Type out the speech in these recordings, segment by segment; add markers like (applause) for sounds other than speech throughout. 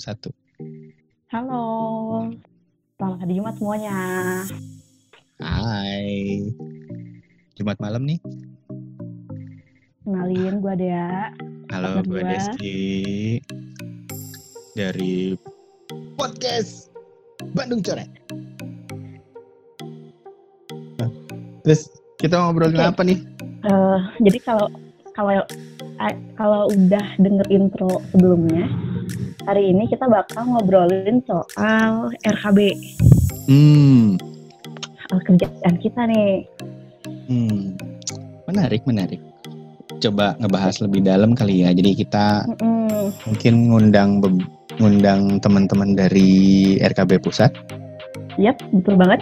satu. Halo, selamat hari Jumat semuanya. Hai. Jumat malam nih. Kenalin, gue Dea. Halo, gue. Deski dari podcast Bandung Coret. Nah, Terus kita ngobrolin Oke. apa nih? Eh, jadi kalau kalau eh, kalau udah denger intro sebelumnya, hari ini kita bakal ngobrolin soal RKB, Hmm, soal kerjaan kita nih. hmm, menarik, menarik. Coba ngebahas lebih dalam kali ya. Jadi kita Mm-mm. mungkin ngundang ngundang teman-teman dari RKB pusat Yap, betul banget.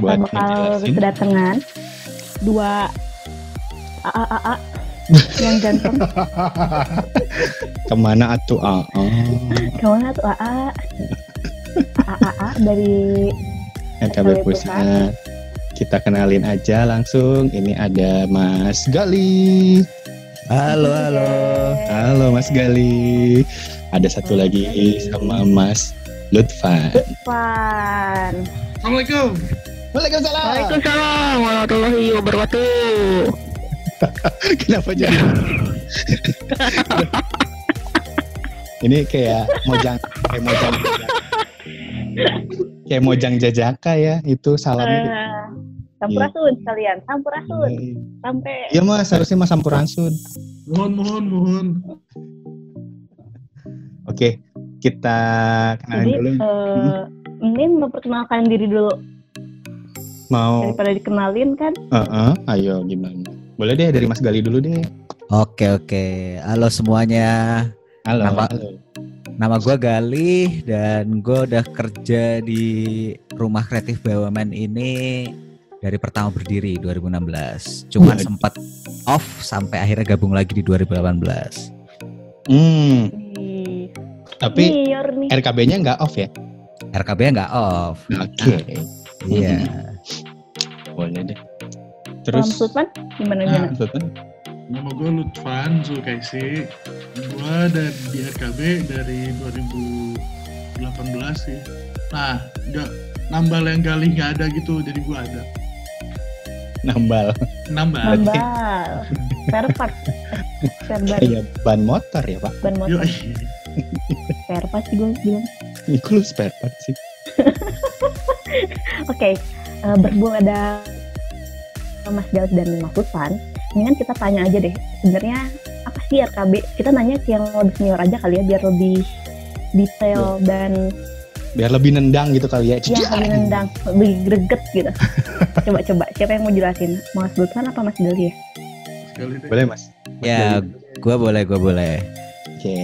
Buat Kita bakal ngejelasin. kedatangan dua yang ganteng. (laughs) ke mana atuh ah. Ke mana tuh AA? AAA dari RKB pusat kita kenalin aja langsung ini ada Mas Gali Halo, halo. halo Mas Gali ada satu lagi sama Mas Lutfan Pan. Assalamualaikum. Waalaikumsalam Waalaikumsalam warahmatullahi wabarakatuh. (laughs) kenapa jadi ini kayak mojang kayak mojang kayak mojang jajaka ya itu salamnya Eh, Sampurasun sekalian, sampurasun. Sampai Iya mas, harusnya mas Sampurasun. Mohon, mohon, mohon. Oke, kita kenalin jadi dulu. eh, ini memperkenalkan diri dulu Mau, daripada dikenalin kan. Heeh, ayo gimana? Boleh deh dari Mas Gali dulu deh. Oke, oke. Halo semuanya. Halo. Nama- halo. Nama gue Galih dan gue udah kerja di Rumah Kreatif BUMN ini dari pertama berdiri 2016. Cuman Waduh. sempat off sampai akhirnya gabung lagi di 2018. Hmm, tapi. RKB-nya nggak off ya? RKB nggak off. Oke, Iya. (laughs) boleh deh. Terus, Sultan, gimana Nah. gimana? Sultan? Nama gue Lutfan Zulkaisi. Gue dari di RKB dari 2018 sih. Nah, nggak nambal yang gali nggak ada gitu, jadi gue ada. Nambal. Nambal. Nambal. (laughs) Spare part. Spare ban, Kayak ban motor ya Pak? ban motor. Spare part sih gue bilang. Ini lu spare part sih. (laughs) Oke, eh, berhubung ada Mas Gal dan Mas Sultan, mendingan kita tanya aja deh, sebenarnya apa sih RKB? Kita nanya ke yang lebih senior aja kali ya, biar lebih detail dan Biar lebih nendang gitu kali ya. ya Cikian. lebih nendang, lebih greget gitu. Coba-coba, siapa yang mau jelasin? Mas Sultan apa Mas Gal ya? Boleh Mas? Mas Ya, gue boleh, gue boleh. Oke.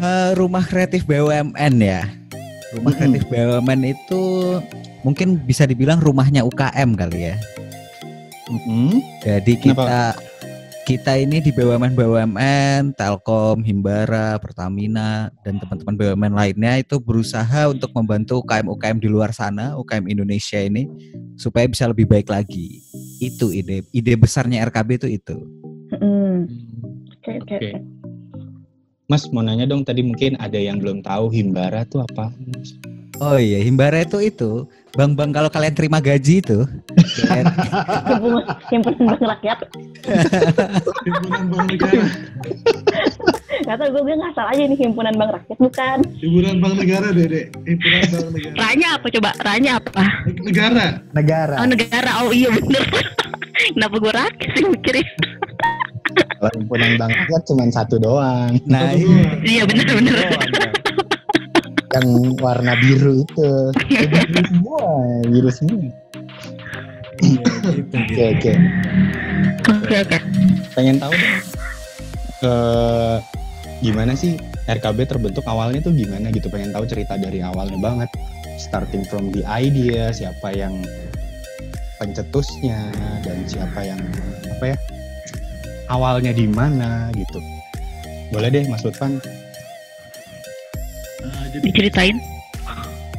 Eh, rumah kreatif BUMN ya. Rumah kreatif BUMN itu mungkin bisa dibilang rumahnya UKM kali ya. Mm-mm. Jadi Kenapa? kita kita ini di BUMN BUMN, Telkom, Himbara, Pertamina dan teman-teman BUMN lainnya itu berusaha untuk membantu UKM UKM di luar sana, UKM Indonesia ini supaya bisa lebih baik lagi. Itu ide ide besarnya RKB itu itu. Hmm, Oke, oke. Mas mau nanya dong tadi mungkin ada yang belum tahu Himbara tuh apa? Mas? Oh iya, Himbara itu itu Bang-bang kalau kalian terima gaji itu kalian- Himpunan, bank rakyat. Himpunan Bank Negara. Gak tau gue, gue ngasal aja nih himpunan bank rakyat bukan. Himpunan Bank Negara, Dede. Himpunan Bank Negara. Ranya apa coba? Ranya apa? Negara. Negara. Oh negara. Oh iya bener. Kenapa gue rakyat sih mikirin? Kalau himpunan bank rakyat cuma satu doang. Nah, Satu iya. Iya bener bener. Yang warna biru itu. Biru semua, biru semua. Iya, gitu, Oke oke. Oke oke. Pengen tahu dong. eh, gimana sih RKB terbentuk awalnya tuh gimana gitu? Pengen tahu cerita dari awalnya banget. Starting from the idea, siapa yang pencetusnya dan siapa yang apa ya? Awalnya di mana gitu. Boleh deh Mas Lutfan. Jadi Diceritain.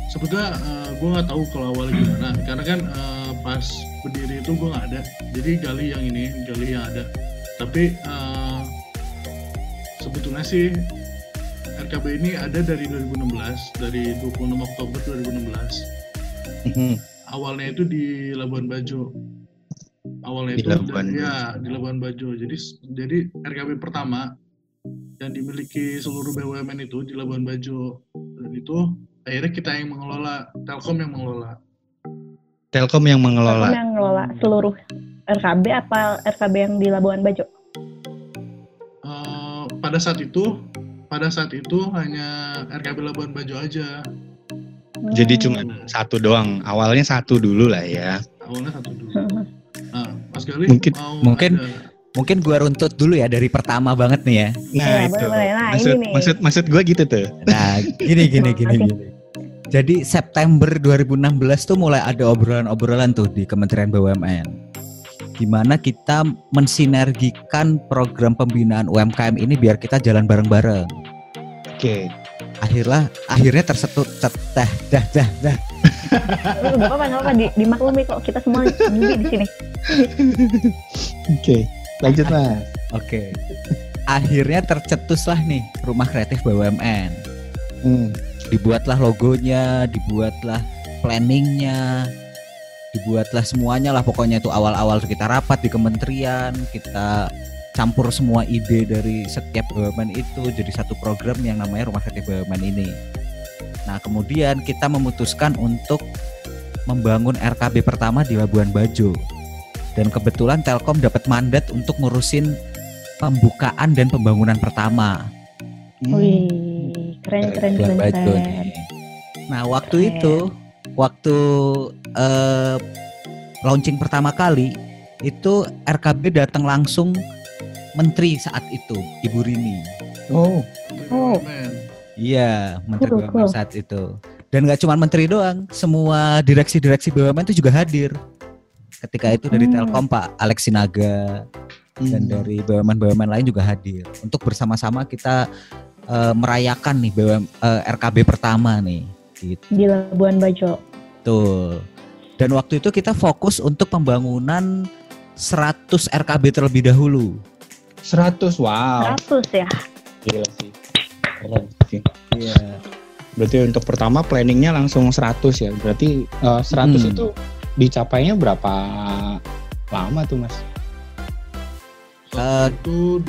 sebetulnya gue nggak tahu kalau awalnya gimana karena kan eh, pas berdiri itu gue nggak ada jadi gali yang ini gali yang ada tapi eh, sebetulnya sih RKB ini ada dari 2016, dari 26 Oktober 2016. Mhm. Awalnya itu di Labuan Bajo. Awalnya Di itu Labuan ya di Labuan Bajo. Jadi jadi RKB pertama yang dimiliki seluruh BUMN itu di Labuan Bajo. Dan itu akhirnya kita yang mengelola, Telkom yang mengelola. Telkom yang Telkom mengelola. yang ngelola seluruh RKB apa RKB yang di Labuan Bajo? Eh, pada saat itu pada saat itu hanya RKB Labuan Bajo aja. Jadi Hmm. cuma satu doang. Awalnya satu dulu lah ya. Awalnya satu dulu. Nah, Mas Gali Mungkin- mau mungkin- ada- Mungkin gua runtut dulu ya dari pertama banget nih ya. Nah, Iya, itu. boleh, boleh. Nah, maksud, ini nih. maksud maksud gue gitu tuh. Nah, gini gini gini Oke. gini. Jadi September 2016 tuh mulai ada obrolan-obrolan tuh di Kementerian BUMN. Di mana kita mensinergikan program pembinaan UMKM ini biar kita jalan bareng-bareng. Oke. Akhirnya akhirnya tersetut cet- dah dah dah dah. Gak apa-apa, gak apa-apa. Di, dimaklumi kok kita semua di sini. Oke. Lanjut mas. Oke. Akhirnya tercetuslah nih rumah kreatif BUMN. Hmm. dibuatlah logonya, dibuatlah planningnya, dibuatlah semuanya lah pokoknya itu awal-awal kita rapat di kementerian, kita campur semua ide dari setiap BUMN itu jadi satu program yang namanya Rumah Kreatif BUMN ini. Nah kemudian kita memutuskan untuk membangun RKB pertama di Labuan Bajo dan kebetulan Telkom dapat mandat untuk ngurusin pembukaan dan pembangunan pertama. Hmm. Wih, keren, keren, keren, keren. nih. Nah waktu Keren. itu, waktu eh, launching pertama kali itu RKB datang langsung menteri saat itu, Ibu Rini. Oh. Oh. Iya, menteri Cool, BUMN cool. saat itu. Dan nggak cuma menteri doang, semua direksi-direksi BUMN itu juga hadir. Ketika itu dari Hmm. Telkom Pak Alex Sinaga dan Hmm. dari BUMN-BUMN lain juga hadir untuk bersama-sama kita eh, merayakan nih BUM, eh, RKB pertama nih. Gitu. Di Labuan Bajo. Betul. Dan waktu itu kita fokus untuk pembangunan 100 RKB terlebih dahulu. 100 wow. 100 ya. Gila sih. Keren sih. Iya. Berarti untuk pertama planningnya langsung 100 ya. Berarti eh, 100 Hmm. itu dicapainya berapa lama tuh mas? Waktu itu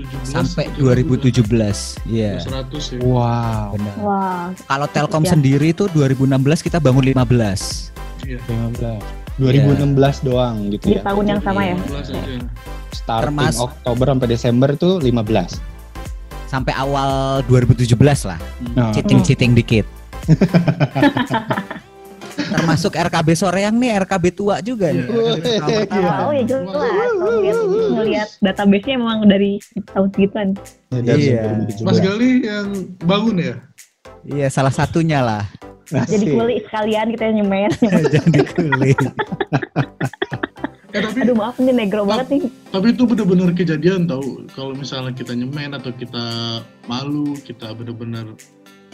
2017 Sampai itu 2017. Iya. 100 ya. Wow. Benar. Wah, Kalau Telkom Ya. sendiri itu 2016 kita bangun 15. Iya. 15. 2016 doang gitu di ya. tahun yang sama ya. 15 aja. Starting Termas- Oktober sampai Desember tuh 15. Sampai awal 2017 lah. Nah, Cheating-cheating dikit. (laughs) Termasuk RKB Soreang nih, RKB tua juga nih. Iya. Pertama. Oh ya jelas. Ngelihat database-nya emang dari tahun segituan. ya, Iya. 2017. Mas Gali yang bangun ya? Iya, salah satunya lah. Jadi kuli sekalian kita nyemen. (laughs) Jadi kuli. Eh tapi Aduh maaf nih negro banget nih. tapi itu bener-bener kejadian tau kalau misalnya kita nyemen atau kita malu kita bener-bener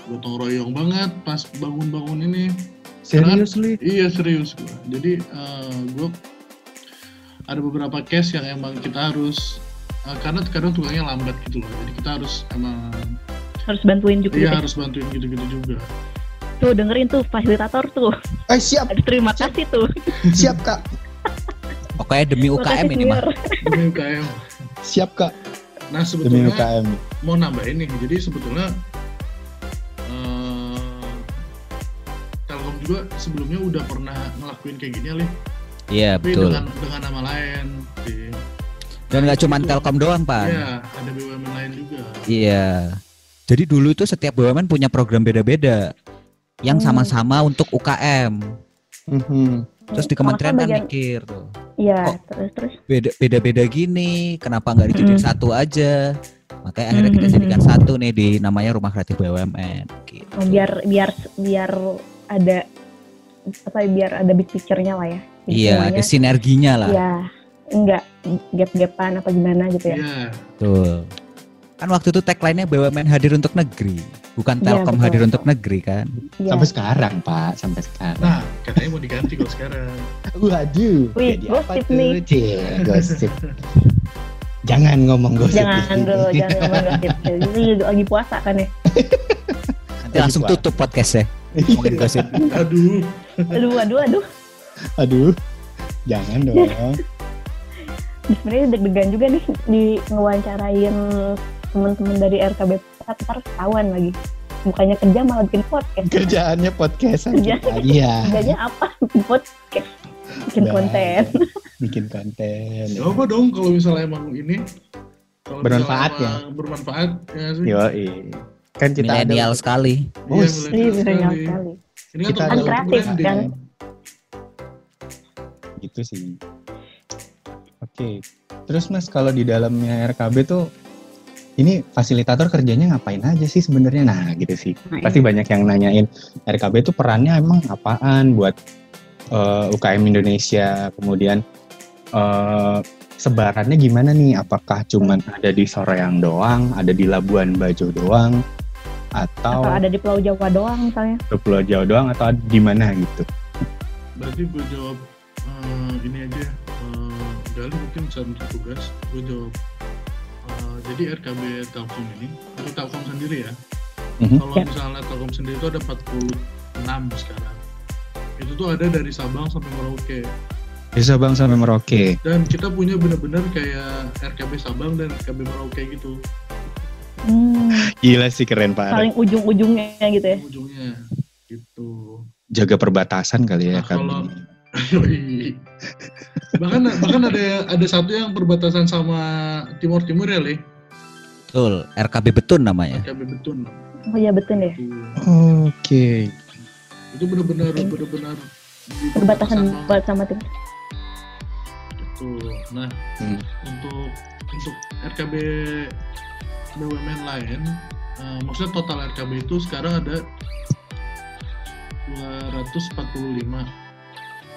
gotong royong banget pas bangun-bangun ini Seriously? iya serius gua jadi gue ada beberapa case yang emang kita harus eh, karena kadang tukangnya lambat gitu loh jadi kita harus emang Harus bantuin juga. iya gitu. harus bantuin gitu-gitu juga Tuh dengerin tuh fasilitator tuh. Eh siap, Aduh terima kasih tuh. siap kak, Pokoknya demi UKM Makasih, ini mah. Mir. demi UKM siap kak. nah Demi sebetulnya UKM. mau nambahin nih jadi sebetulnya Juga sebelumnya udah pernah ngelakuin kayak gini Alih. Iya, tapi betul. dengan dengan nama lain sih. Dan nggak cuma Telkom doang, Pak. Iya, ada BUMN lain juga. Iya. Jadi dulu itu setiap BUMN punya program beda-beda yang Hmm. sama-sama untuk UKM. Mhm. Terus di kementerian kan bagian- mikir tuh. Iya, Kok- terus terus. Beda beda-beda gini, kenapa nggak dijadiin Mm. satu aja? Makanya akhirnya kita Mm, jadikan satu nih di namanya Rumah Kreatif BUMN gitu. Oh, biar biar biar ada apa ya, biar ada big picture-nya lah ya. Jadi Iya, ada sinerginya lah. Iya, enggak gap-gapan apa gimana gitu ya. Iya, Betul. Kan waktu itu tagline-nya BUMN hadir untuk negeri, bukan Iya, Telkom betul. hadir untuk negeri kan. Iya. Sampai sekarang pak, sampai sekarang. nah katanya mau diganti kalau sekarang. Waduh. Wih, jadi apa gosip tuh? nih. Cie, gosip. Jangan ngomong gosip. Jangan dulu, jangan ngomong gosip. (laughs) Jadi lagi puasa kan ya. Nanti langsung tutup podcastnya. Ngomongin gosip. Aduh. Aduh, aduh, aduh. Aduh, jangan dong. (laughs) Sebenarnya deg-degan juga nih di ngewawancarain teman-teman dari RKB ntar ketahuan lagi. Bukannya kerja malah bikin podcast. Kerjaannya podcastan. (laughs) Kerja. Iya, Kerjanya apa? Bikin podcast. Bikin Nah. konten. bikin konten. Gak apa dong kalau misalnya emang ini kalau Bermanfaat emang bermanfaat ya sih. Yo, kan kita Milenial sekali. Iya, Bos. Iya, milenial milenial sekali. Ini Kita kan kreatif, kan? gitu sih. Oke, terus mas kalau di dalamnya RKB tuh ini fasilitator kerjanya ngapain aja sih sebenarnya? Nah gitu sih. Nah, Pasti banyak yang nanyain RKB itu perannya emang apaan buat eh, UKM Indonesia, kemudian eh, sebarannya gimana nih? Apakah cuman ada di Soreang doang, ada di Labuan Bajo doang, atau, Atau ada di Pulau Jawa doang misalnya. di Pulau Jawa doang, atau di mana gitu? Berarti gue jawab eh, ini aja. Uh, Gali mungkin bisa untuk tugas. Gue jawab. eh, jadi RKB Telkom ini atau Telkom sendiri ya. Mhm. Kalau Ya. misalnya Telkom sendiri itu ada 46 sekarang. Itu tuh ada dari Sabang sampai Merauke. Di Sabang sampai Merauke. Dan kita punya bener-bener kayak RKB Sabang dan RKB Merauke gitu. Hmm, Gila sih keren Pak. paling ujung-ujungnya gitu ya. Ujungnya gitu. Jaga perbatasan kali ya Nah, kami. kalau- (laughs) bahkan bahkan ada ada satu yang perbatasan sama Timur Timur ya, Le. Betul, RKB Betun namanya. RKB Betun. Oh iya betul deh. Itu, Oke. itu benar-benar benar-benar Perbatasan buat sama tim. Gitu. Nah, Hmm. untuk untuk RKB BUMN lain, eh, maksudnya total RKB itu sekarang ada 245.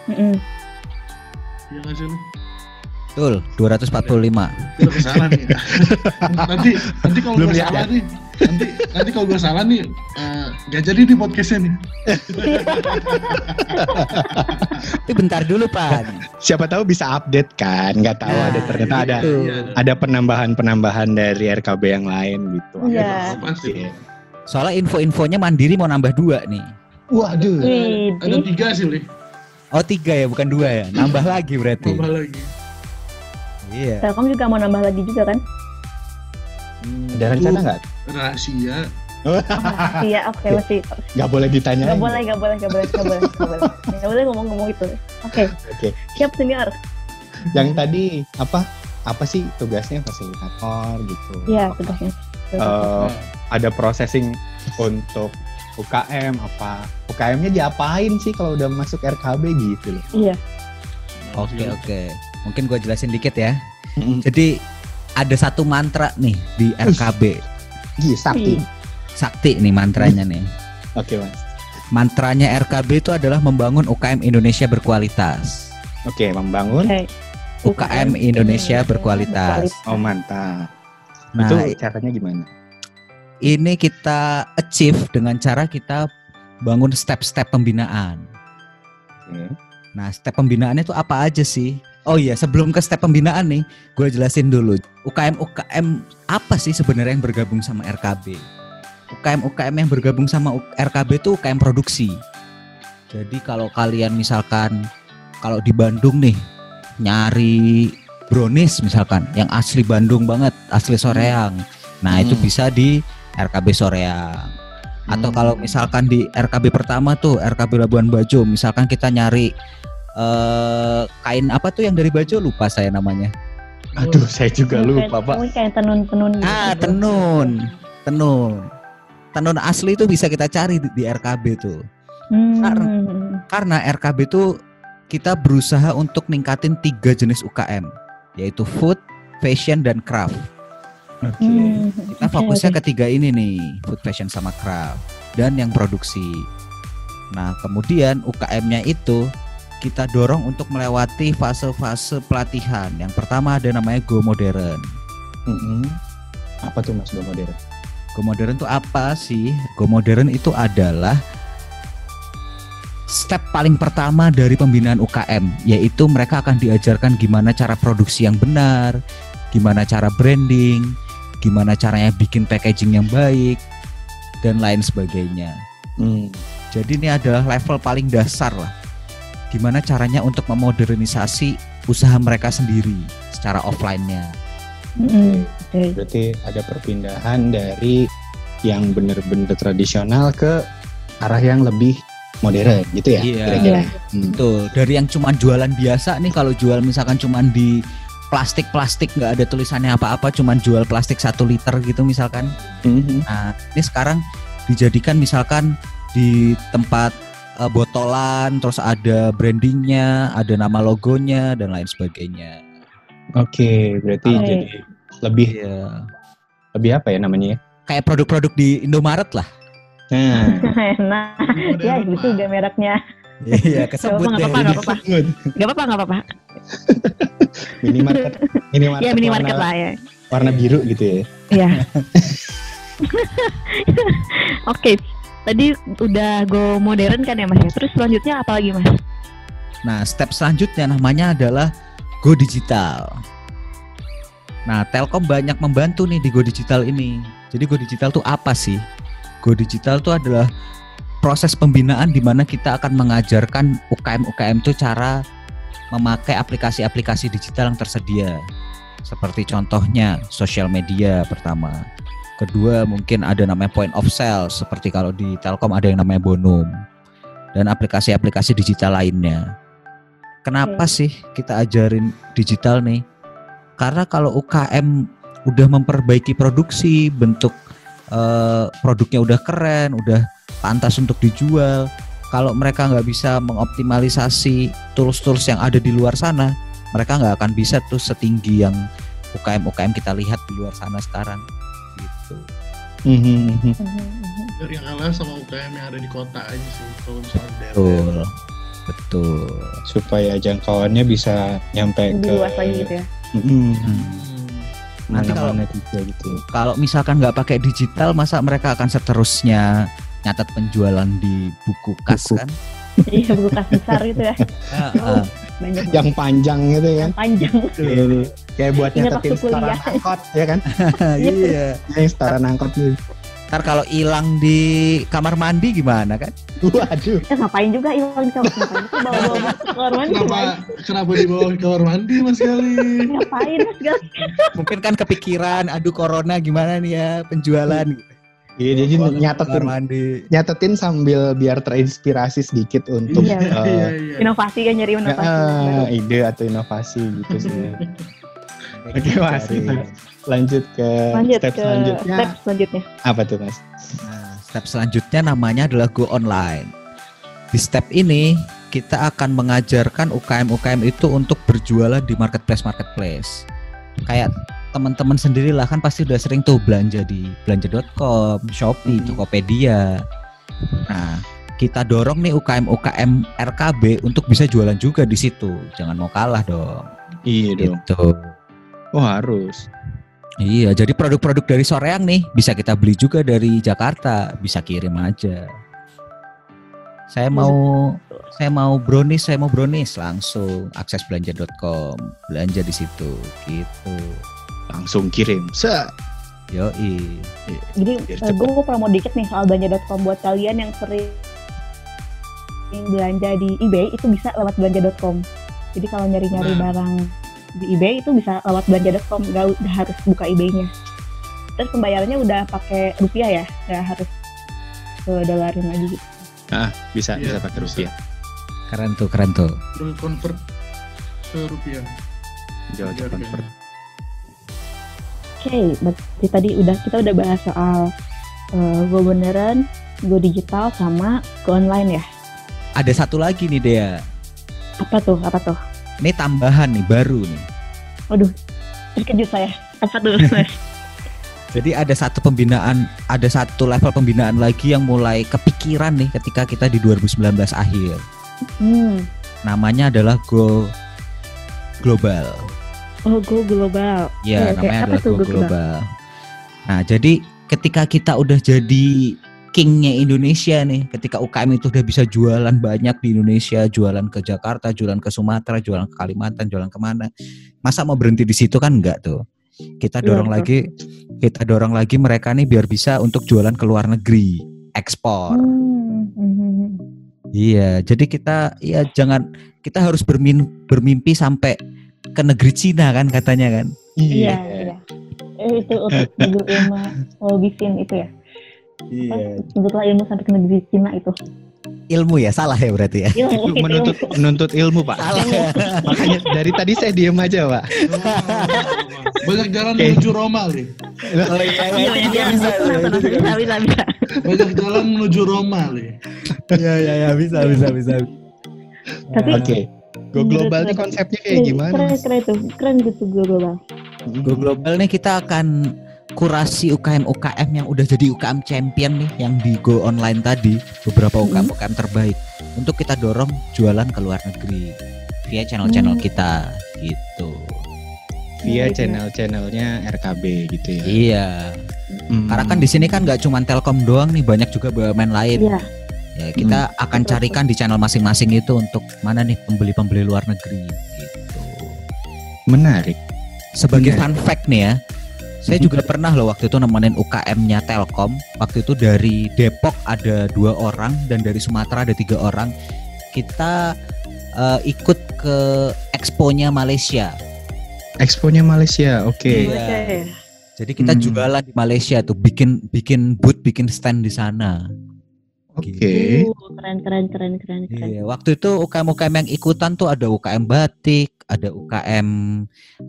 Mm-mm. Iya nggak sih lu? Betul, 245. Kita udah salah nih. nanti nanti kalau gue salah nih, nanti nanti kalau gue salah nih, eh, gak jadi di podcastnya nih. Tapi bentar dulu, Pan. Siapa tahu bisa update kan? Nggak tahu Nah, ada ternyata ada gitu. Iya, ada penambahan-penambahan dari RKB yang lain gitu. Iya. pasti. Oke. Soalnya info-infonya Mandiri mau nambah dua nih. Waduh. Wih, Ada tiga sih, Li. Oh tiga ya, bukan dua ya. Nambah lagi berarti. Tambah lagi. Iya. Telkom juga mau nambah lagi juga kan? Hmm, Ada rencana nggak? Rahasia. Iya, oke masih. Nggak boleh ditanya. Gak boleh, gak boleh, gak boleh, gak boleh, gak boleh. (laughs) Gak boleh ngomong-ngomong itu. Oke, Oke. siap senior. Yang tadi apa? Apa sih tugasnya fasilitator gitu? Iya, tugasnya. Eh, ada processing untuk UKM apa? UKM-nya diapain sih kalau udah masuk RKB gitu loh? Iya. Oke oke. Mungkin gue jelasin dikit ya. Jadi ada satu mantra nih di RKB. Gih, sakti. Iya. Sakti nih mantranya nih. Oke mas. Mantranya RKB itu adalah membangun UKM Indonesia berkualitas. Oke, membangun. Oke. UKM Indonesia berkualitas. Oh mantap. Nah, Itu caranya gimana? ini kita achieve dengan cara kita bangun step-step pembinaan. Oke. Nah, step pembinaannya itu apa aja sih? Oh iya, sebelum ke step pembinaan nih, gue jelasin dulu. UKM UKM apa sih sebenarnya yang bergabung sama RKB? UKM UKM yang bergabung sama RKB itu UKM produksi. Jadi kalau kalian misalkan kalau di Bandung nih nyari brownies misalkan yang asli Bandung banget, asli Soreang. Nah, itu Hmm. bisa di RKB Soreang. Atau Hmm. kalau misalkan di RKB pertama tuh RKB Labuan Bajo, misalkan kita nyari eh kain apa tuh yang dari Bajo lupa saya namanya. Aduh, saya juga lupa pak. Kayak tenun-tenun gitu. Ah, tenun. Tenun. Tenun asli itu bisa kita cari di, di RKB tuh. Hmm. Karena RKB itu kita berusaha untuk ningkatin tiga jenis UKM, yaitu food, fashion dan craft. Oke. Hmm. Kita fokusnya oke. ketiga ini nih, food, fashion sama craft dan yang produksi. Nah, kemudian UKM-nya itu kita dorong untuk melewati fase-fase pelatihan. Yang pertama ada namanya Go Modern. Mm-mm. Apa tuh mas Go modern? Go Modern itu apa sih? Go Modern itu adalah step paling pertama dari pembinaan UKM, yaitu mereka akan diajarkan gimana cara produksi yang benar, gimana cara branding, gimana caranya bikin packaging yang baik, dan lain sebagainya. Hmm. Jadi ini adalah level paling dasar lah. Gimana caranya untuk memodernisasi usaha mereka sendiri secara offline-nya. Oke. Berarti ada perpindahan dari yang bener-bener tradisional ke arah yang lebih modern gitu ya Iya. kira-kira. Hmm. Tuh, dari yang cuman jualan biasa nih kalau jual misalkan cuman di plastik-plastik nggak ada tulisannya apa-apa, cuman jual plastik satu liter gitu misalkan. Mhm. Nah, ini sekarang dijadikan misalkan di tempat eh, botolan, terus ada brandingnya, ada nama logonya dan lain sebagainya. Oke, berarti Oke. jadi lebih Iya. lebih apa ya namanya ya? Kayak produk-produk di Indomaret lah. (laughs) Nah, nah, ya itu juga mereknya. Iya, kesebut Nggak apa-apa, nggak apa-apa. Gak apa-apa, gak apa-apa. (laughs) minimarket, minimarket, Ya minimarket warna, lah ya. warna biru gitu ya. Iya. (laughs) Oke, tadi udah go modern kan ya mas ya. Terus selanjutnya apa lagi mas? Nah, step selanjutnya namanya adalah Go Digital. Nah, Telkom banyak membantu nih di Go Digital ini. Jadi Go Digital tuh apa sih? Go Digital tuh adalah proses pembinaan di mana kita akan mengajarkan UKM-UKM tuh cara memakai aplikasi-aplikasi digital yang tersedia. Seperti contohnya sosial media pertama. Kedua mungkin ada namanya point of sale seperti kalau di Telkom ada yang namanya Bonum dan aplikasi-aplikasi digital lainnya. Kenapa sih kita ajarin digital nih? Karena kalau UKM udah memperbaiki produksi, bentuk eh, produknya udah keren, udah pantas untuk dijual. Kalau mereka nggak bisa mengoptimalisasi tools-tools yang ada di luar sana, mereka nggak akan bisa tuh setinggi yang UKM-UKM kita lihat di luar sana sekarang. Gitu. Mhm, mhm. Dari yang kalah sama UKM yang ada di kota aja sih. Kalau misalnya daerah. Betul, betul. Supaya jangkauannya bisa nyampe Lebih ke luas lagi gitu ya. Mhm. Hmm. Hmm. Nanti kalau- gitu. Kalau misalkan nggak pakai digital, masa mereka akan seterusnya nyatat penjualan di buku kas Buku. kan? (laughs) Iya buku kas besar gitu ya. Heeh. Banyak Yang panjang gitu kan. yang panjang. Ini kayak buat Ingat nyatetin waktu kuliah. setoran angkot ya kan? (laughs) iya. Yang setoran angkot nih. Ntar kalau hilang di kamar mandi gimana kan? Waduh. Eh ngapain juga hilang di kamar mandi? Bawa-bawa masuk ke kamar mandi. Kenapa kenapa dibawa ke kamar mandi mas kali? Ngapain mas Gal? Mungkin kan kepikiran, aduh corona gimana nih ya penjualan. Iya, jadi nyatetin mandi. nyatetin sambil biar terinspirasi sedikit untuk Iya. eh, Iya iya. Inovasi kan nyari inovasi. baru. ide atau inovasi gitu sih. (laughs) Oke mas, Cari. lanjut ke Lanjut step ke selanjutnya step selanjutnya. apa tuh mas? Nah, step selanjutnya namanya adalah go online. Di step ini kita akan mengajarkan UKM-UKM itu untuk berjualan di marketplace-marketplace. Kayak teman-teman sendirilah kan pasti udah sering tuh belanja di belanja.com, Shopee, Mhm. Tokopedia. Nah, kita dorong nih UKM-UKM RKB untuk bisa jualan juga di situ. Jangan mau kalah dong. Iya dong. Gitu. Oh harus. Iya, jadi produk-produk dari Soreang nih bisa kita beli juga dari Jakarta, bisa kirim aja. Saya mau saya mau brownies, saya mau brownies langsung akses belanja.com, belanja di situ gitu. Langsung kirim. Set. Yoi. Jadi Biar eh, gue mau promo dikit nih soal belanja.com buat kalian yang sering belanja di eBay itu bisa lewat belanja.com. Jadi kalau nyari-nyari Nah. barang di eBay itu bisa lewat belanja.com, nggak udah harus buka eBay-nya. Terus pembayarannya udah pakai rupiah ya, nggak harus ke dolarin lagi gitu. Ah, bisa Iya, bisa pakai bisa. rupiah. Keren tuh, keren tuh. Convert ke rupiah. Jauh convert. Oke, berarti tadi udah kita udah bahas soal eh, go beneran, go digital sama go online ya. Ada satu lagi nih Dea. Apa tuh? Apa tuh? Ini tambahan nih baru nih. Waduh, terkejut saya. Apa tuh? (laughs) Jadi ada satu pembinaan, ada satu level pembinaan lagi yang mulai kepikiran nih ketika kita di 2019 akhir. Hmm. Namanya adalah Go Global. Oh, go global. Ya, Oke, oke. namanya Apa adalah Go Go Global? Global. Nah, jadi ketika kita udah jadi kingnya Indonesia nih, ketika UKM itu udah bisa jualan banyak di Indonesia, jualan ke Jakarta, jualan ke Sumatera, jualan ke Kalimantan, jualan ke mana, masa mau berhenti di situ kan enggak tuh. Kita Iya, dorong betul. lagi kita dorong lagi mereka nih biar bisa untuk jualan ke luar negeri, ekspor. Hmm, hmm, hmm. Iya, jadi kita ya jangan kita harus bermin, bermimpi sampai ke negeri Cina kan katanya kan. Iya, iya. Eh, itu untuk ilmu oh, bikin itu ya. Iya. Sebutlah ilmu sampai ke negeri Cina itu. Ilmu ya, salah ya berarti ya. Ilmu, Itu menuntut menuntut ilmu pak. Salah ya. Makanya dari tadi saya diem aja pak. (laughs) Banyak jalan Oke. menuju Roma nih. Oh iya, Iya, iya, iya. Bisa, bisa, bisa, bisa. Banyak jalan menuju Roma nih. Iya, iya, iya, bisa, bisa, bisa. Tapi Oke. Go global nih konsepnya kayak gimana? Keren, keren itu, keren gitu Go global. Go Global nih kita akan kurasi UKM-UKM yang udah jadi UKM champion nih yang di Go Online tadi beberapa UKM UKM terbaik untuk kita dorong jualan ke luar negeri via channel-channel Hmm. kita gitu. Via Iya. channel-channelnya RKB gitu ya. Iya. Hmm. Karena kan di sini kan nggak cuma Telkom doang nih banyak juga BUMN lain. Iya, Ya kita akan Betul, carikan di channel masing-masing itu untuk mana nih pembeli-pembeli luar negeri gitu. menarik. Sebagai Benar. fun fact nih ya, saya juga pernah loh waktu itu nemenin UKM-nya Telkom. Waktu itu dari Depok ada dua orang dan dari Sumatera ada tiga orang. Kita eh, ikut ke expo-nya Malaysia. Exponya Malaysia, oke. Iya. Oke. Jadi kita Hmm. jualan di Malaysia tuh, bikin bikin booth, bikin stand di sana. Oke. Uh, keren, keren, keren, keren, keren. Iya, waktu itu UKM-UKM yang ikutan tuh ada UKM batik, ada UKM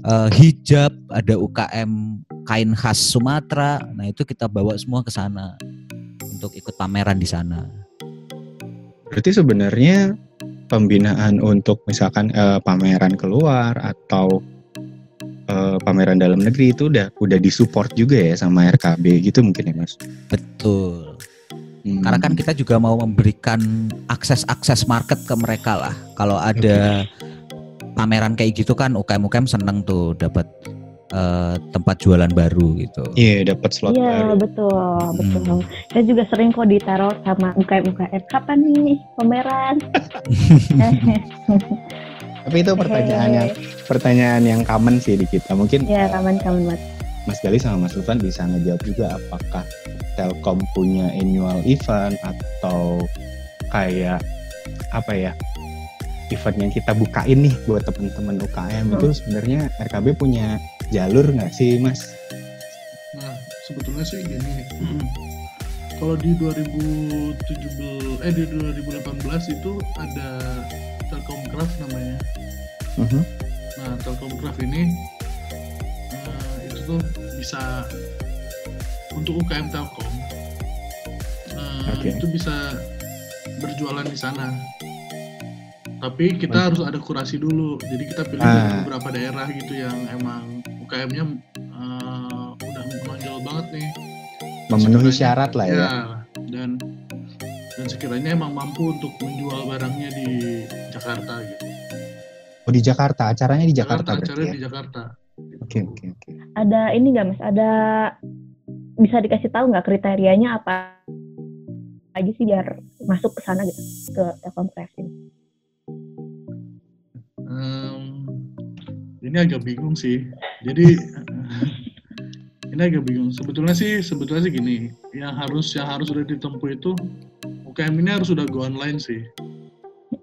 eh, hijab, ada UKM kain khas Sumatera. Nah, itu kita bawa semua ke sana untuk ikut pameran di sana. Berarti sebenarnya pembinaan untuk misalkan eh, pameran keluar atau eh, pameran dalam negeri itu udah udah disupport juga ya sama RKB gitu mungkin ya Mas. Betul. Hmm. Karena kan kita juga mau memberikan akses-akses market ke mereka lah. Kalau ada pameran kayak gitu kan UKM-UKM seneng tuh dapat eh, tempat jualan baru gitu. Iya dapat slot Iya baru. betul Hmm. betul. Saya juga sering kok ditaruh sama UKM UKM. Kapan nih pameran? (laughs) Tapi itu pertanyaan yang pertanyaan yang common sih di kita. Mungkin Ya eh, kawan kawan buat. Mas Gali sama Mas Lufan bisa ngejawab juga apakah Telkom punya annual event atau kayak apa ya event yang kita bukain nih buat teman-teman UKM itu sebenarnya RKB punya jalur nggak sih Mas? Nah, sebetulnya sih gini. Kalau di 2017 eh di 2018 itu ada Telkomcraft namanya. Mhm. Nah, Telkomcraft ini eh, itu bisa untuk UKM Telkom eh, Oke. itu bisa berjualan di sana. Tapi kita harus ada kurasi dulu. Jadi kita pilih dari Ah. beberapa daerah gitu yang emang UKM-nya eh, udah menonjol banget nih. Memenuhi Sekiranya- syarat lah ya. Ya, dan dan sekiranya emang mampu untuk menjual barangnya di Jakarta gitu. Oh di Jakarta, acaranya di Jakarta, berarti acaranya ya. di Jakarta. Oke oke oke. Ada ini nggak mas? Ada bisa dikasih tahu nggak kriterianya apa aja sih biar masuk ke sana gitu ke Telkomcraft ini? Em, ini agak bingung sih. Jadi (laughs) ini agak bingung. Sebetulnya sih sebetulnya sih gini, yang harus yang harus sudah ditempuh itu UKM ini harus sudah go online sih.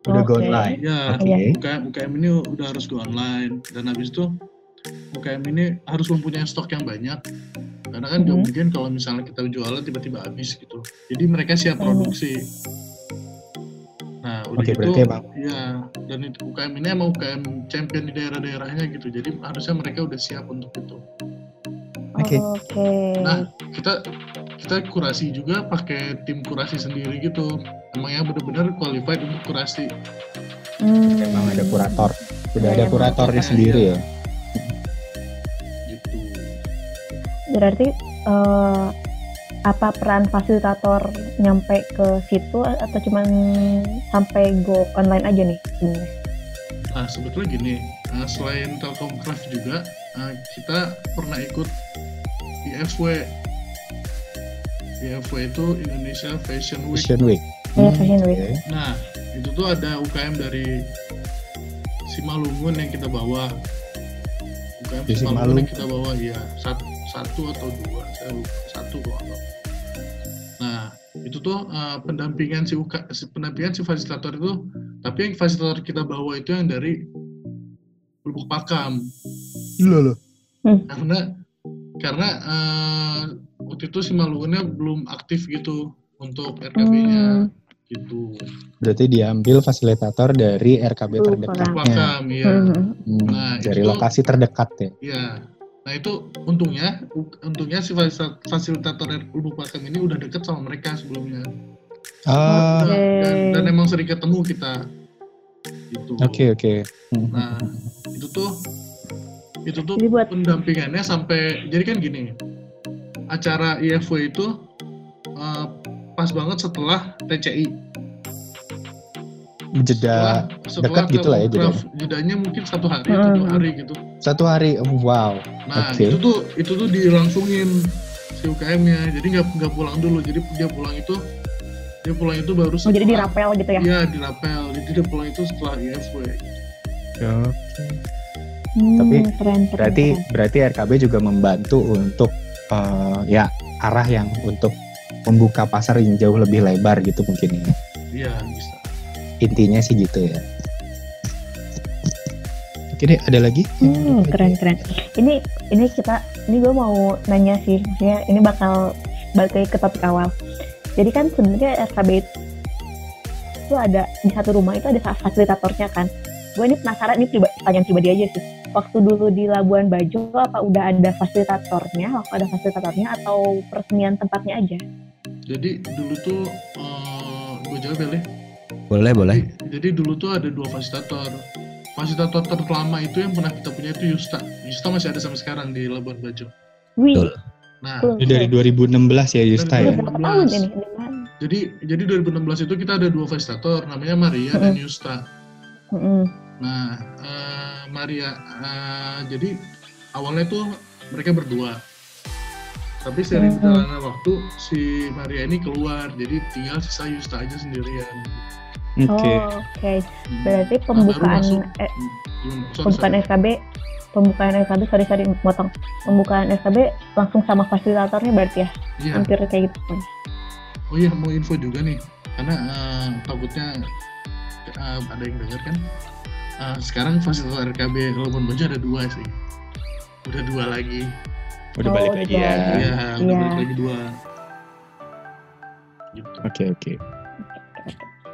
Udah go Oke. online. Ya, Oke. Iya. UKM UKM ini udah harus go online dan habis itu UKM ini harus mempunyai stok yang banyak. Karena kan nggak Mhm. mungkin kalau misalnya kita jualan tiba-tiba habis gitu. Jadi mereka siap Mhm. produksi. Nah, udah Oke, gitu, berarti emang- ya dan itu UKM ini emang UKM champion di daerah-daerahnya gitu. Jadi harusnya mereka udah siap untuk itu. Oke. Oke. Nah, kita kita kurasi juga pakai tim kurasi sendiri gitu. Emang yang benar-benar qualified untuk kurasi. Hmm. Emang ada kurator. Udah Iya, ada emang. kuratornya Iya. sendiri ya. Berarti eh, apa peran fasilitator nyampe ke situ atau cuman sampai go online aja nih sebenarnya? Nah, sebetulnya gini, eh, selain Telkomcraft juga, eh, kita pernah ikut IFW. IFW itu Indonesia Fashion Week. Fashion Week. Iya, Fashion Week. Nah, itu tuh ada UKM dari Simalungun yang kita bawa. UKM Simalungun. yang kita bawa ya satu, satu atau dua saya lupa. satu kok nah itu tuh eh, pendampingan si UK, si pendampingan si fasilitator itu tapi yang fasilitator kita bawa itu yang dari Lubuk Pakam Gila loh. karena karena eh, waktu itu si Malungunnya belum aktif gitu untuk RKB-nya Hmm. gitu Berarti diambil fasilitator dari RKB Lupa. terdekatnya. Pakam ya Hmm. Hmm, Nah, dari itu lokasi terdekat ya. ya nah itu untungnya untungnya si fasil- fasilitator Lubuk Pakam ini udah deket sama mereka sebelumnya. Ah, Nah, dan, dan emang sering ketemu kita. Gitu. Oke oke. Hmm. nah itu tuh itu tuh Jadi buat pendampingannya sampai jadi kan gini acara IFW itu eh, pas banget setelah TCI Jeda setelah, dekat gitu lah ya Telegraf, jedanya mungkin satu hari atau Hmm. dua hari gitu satu hari. Oh, wow. nah Oke. itu tuh itu tuh dilangsungin si UKM-nya jadi nggak nggak pulang dulu jadi dia pulang itu dia pulang itu baru oh, jadi setelah- dirapel gitu ya. Iya dirapel jadi dia pulang itu setelah IFW Hmm, Tapi keren, keren, Berarti keren. berarti RKB juga membantu untuk eh, ya arah yang untuk membuka pasar yang jauh lebih lebar gitu mungkin ya. iya bisa Intinya sih gitu ya. Oke deh, ada lagi? Hmm, keren keren. Ini ini kita ini gue mau nanya sih, maksudnya ini bakal balik ke topik awal. Jadi kan sebenarnya RKB itu ada di satu rumah itu ada fasilitatornya kan. Gue ini penasaran ini priba, pertanyaan pribadi aja sih. Waktu dulu di Labuan Bajo apa udah ada fasilitatornya, waktu ada fasilitatornya atau peresmian tempatnya aja? jadi dulu tuh eh, gue jawab ya Le. Boleh, boleh. Jadi, jadi dulu tuh ada dua fasilitator. Fasilitator terlama itu yang pernah kita punya itu Yusta. Yusta masih ada sampai sekarang di Labuan Bajo. Wih, Betul. Nah, betul, Ini dari 2016 ya Yusta Dari ya. Udah berapa tahun ini? Dengan jadi jadi 2016 itu kita ada dua fasilitator namanya Maria dan Yusta. Mm-mm. Nah, eh, Maria eh, jadi awalnya tuh mereka berdua. Tapi sering berjalannya waktu si Maria ini keluar, jadi tinggal sisa Yusta aja sendirian. Oke. Oh, oke. Hmm. Berarti Nah, pembukaan masuk. eh? Sorry, pembukaan sorry. SKB pembukaan SKB sorry sorry motong pembukaan SKB langsung sama fasilitatornya berarti ya Iya. hampir kayak gitu Oh iya mau info juga nih, karena eh, takutnya eh, ada yang dengar kan. Eh, sekarang fasilitas RKB Labuan Bajo ada dua sih, udah dua lagi. Udah Oh, balik udah lagi balik ya. lagi. Iya, udah Iya. balik lagi dua. Gitu. Oke oke.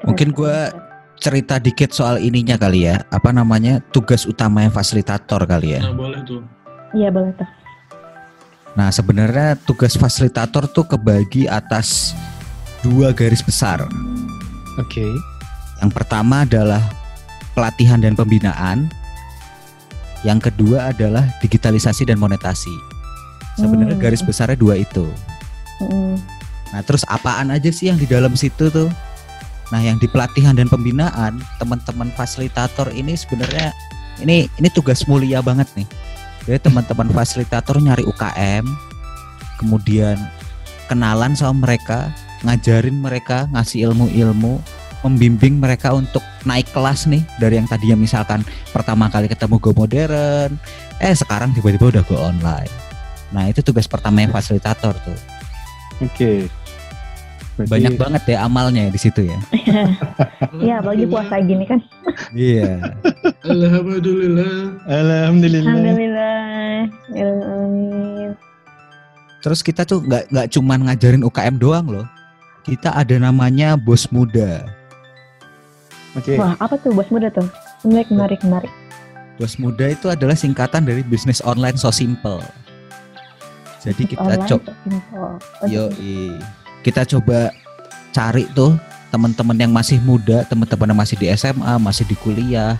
Mungkin gua cerita dikit soal ininya kali ya. Apa namanya? Tugas utamanya fasilitator kali ya. Nah boleh tuh. iya boleh tuh Nah, sebenarnya tugas fasilitator tuh kebagi atas dua garis besar. Oke. Yang pertama adalah pelatihan dan pembinaan. Yang kedua adalah digitalisasi dan monetasi. Sebenarnya Hmm. garis besarnya dua itu. Mm-mm. Nah, terus apaan aja sih yang di dalam situ tuh? Nah, yang di pelatihan dan pembinaan, teman-teman fasilitator ini sebenarnya ini ini tugas mulia banget nih. Jadi teman-teman fasilitator nyari UKM, kemudian kenalan sama mereka, ngajarin mereka, ngasih ilmu-ilmu, membimbing mereka untuk naik kelas nih dari yang tadinya misalkan pertama kali ketemu go modern, eh sekarang tiba-tiba udah go online. Nah, itu tugas pertamanya fasilitator tuh. Oke. Berarti- Banyak banget ya amalnya di situ ya. (laughs) Iya apalagi puasa gini kan Iya. Alhamdulillah. Alhamdulillah. Alhamdulillah Amin. Terus kita tuh nggak nggak cuman ngajarin UKM doang loh. Kita ada namanya bos muda. Oke. wah apa tuh bos muda tuh menarik menarik menarik Bos muda itu adalah singkatan dari bisnis online so simple. Jadi kita coba yo kita coba cari tuh teman-teman yang masih muda, teman-teman yang masih di SMA, masih di kuliah,